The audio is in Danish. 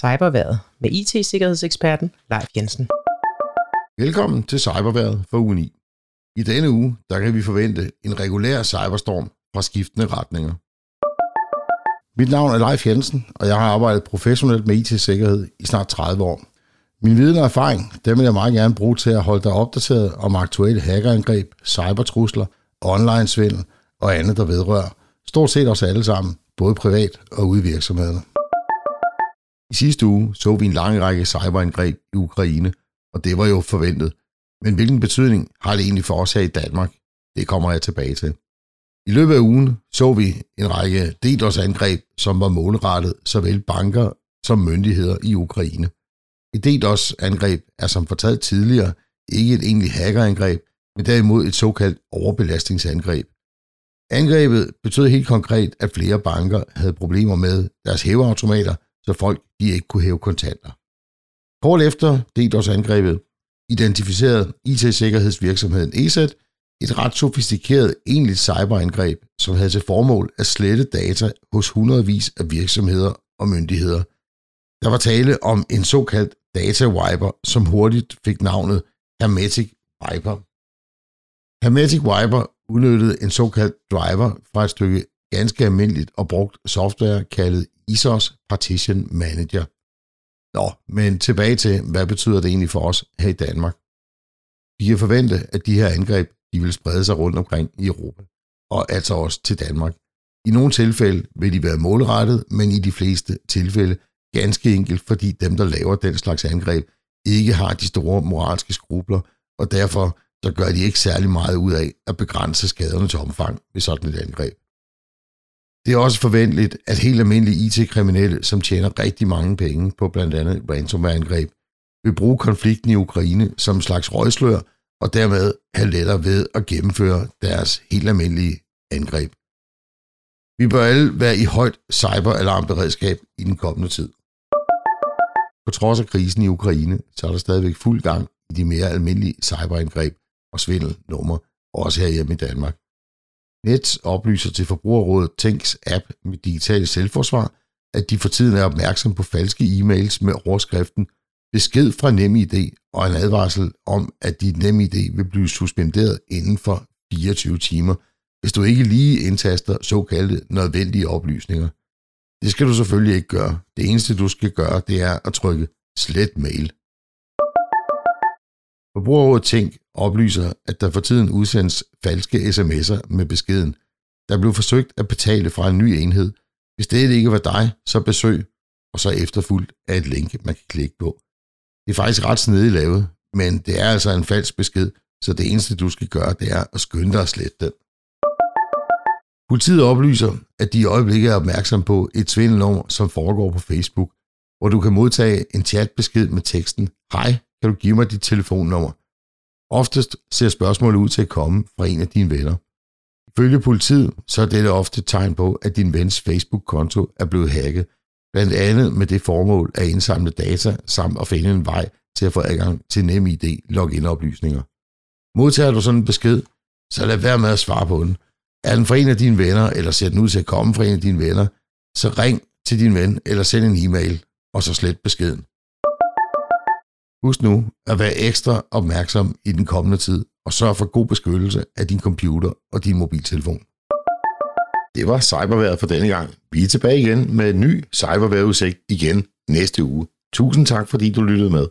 Cyberværet med IT-sikkerhedseksperten Leif Jensen. Velkommen til Cyberværet for uge 9. I denne uge der kan vi forvente en regulær cyberstorm fra skiftende retninger. Mit navn er Leif Jensen, og jeg har arbejdet professionelt med IT-sikkerhed i snart 30 år. Min viden og erfaring, dem vil jeg meget gerne bruge til at holde dig opdateret om aktuelle hackerangreb, cybertrusler, online-svindel og andet, der vedrører stort set os alle sammen, både privat og ude i virksomhederne. I sidste uge så vi en lang række cyberangreb i Ukraine, og det var jo forventet. Men hvilken betydning har det egentlig for os her i Danmark? Det kommer jeg tilbage til. I løbet af ugen så vi en række DDoS-angreb, som var målrettet såvel banker som myndigheder i Ukraine. Et DDoS-angreb er som fortalt tidligere ikke et egentligt hackerangreb, men derimod et såkaldt overbelastningsangreb. Angrebet betød helt konkret, at flere banker havde problemer med deres hæveautomater, så folk de ikke kunne hæve kontanter. Kort efter DDoS-angrebet identificerede IT-sikkerhedsvirksomheden ESET et ret sofistikeret egentligt cyberangreb, som havde til formål at slette data hos hundredvis af virksomheder og myndigheder. Der var tale om en såkaldt data wiper, som hurtigt fik navnet Hermetic Wiper. Hermetic Wiper udnyttede en såkaldt driver fra et stykke ganske almindeligt og brugt software kaldet ISOS Partition Manager. Nå, men tilbage til, hvad betyder det egentlig for os her i Danmark? Vi kan forvente, at de her angreb de vil sprede sig rundt omkring i Europa, og altså også til Danmark. I nogle tilfælde vil de være målrettet, men i de fleste tilfælde ganske enkelt, fordi dem, der laver den slags angreb, ikke har de store moralske skrubler, og derfor så gør de ikke særlig meget ud af at begrænse skaderne til omfang ved sådan et angreb. Det er også forventeligt, at helt almindelige IT-kriminelle, som tjener rigtig mange penge på blandt andet ransomware-angreb, vil bruge konflikten i Ukraine som en slags røgslør, og dermed have lettere ved at gennemføre deres helt almindelige angreb. Vi bør alle være i højt cyberalarmberedskab i den kommende tid. På trods af krisen i Ukraine, så er der stadigvæk fuld gang i de mere almindelige cyberangreb og svindelnumre, også her hjemme i Danmark. Nets oplyser til Forbrugerrådet Tænks app med digital selvforsvar, at de for tiden er opmærksom på falske e-mails med overskriften besked fra NemID og en advarsel om, at dit NemID vil blive suspenderet inden for 24 timer, hvis du ikke lige indtaster såkaldte nødvendige oplysninger. Det skal du selvfølgelig ikke gøre. Det eneste du skal gøre, det er at trykke slet mail. Forbrugerrådet Tænk oplyser, at der for tiden udsendes falske sms'er med beskeden. Der blev forsøgt at betale fra en ny enhed. Hvis det ikke var dig, så besøg, og så efterfulgt af et link, man kan klikke på. Det er faktisk ret snedigt lavet, men det er altså en falsk besked, så det eneste du skal gøre, det er at skynde dig at slette den. Politiet oplyser, at de i øjeblikket er opmærksom på et svindelnummer, som foregår på Facebook, hvor du kan modtage en chatbesked med teksten, Hej, kan du give mig dit telefonnummer? Oftest ser spørgsmålet ud til at komme fra en af dine venner. Ifølge politiet, så er dette ofte et tegn på, at din vens Facebook-konto er blevet hacket, blandt andet med det formål at indsamle data samt at finde en vej til at få adgang til NemID login-oplysninger. Modtager du sådan en besked, så lad være med at svare på den. Er den fra en af dine venner, eller ser den ud til at komme fra en af dine venner, så ring til din ven eller send en e-mail, og så slet beskeden. Husk nu at være ekstra opmærksom i den kommende tid, og sørg for god beskyttelse af din computer og din mobiltelefon. Det var cyberværet for denne gang. Vi er tilbage igen med en ny cyberværetudsigt igen næste uge. Tusind tak, fordi du lyttede med.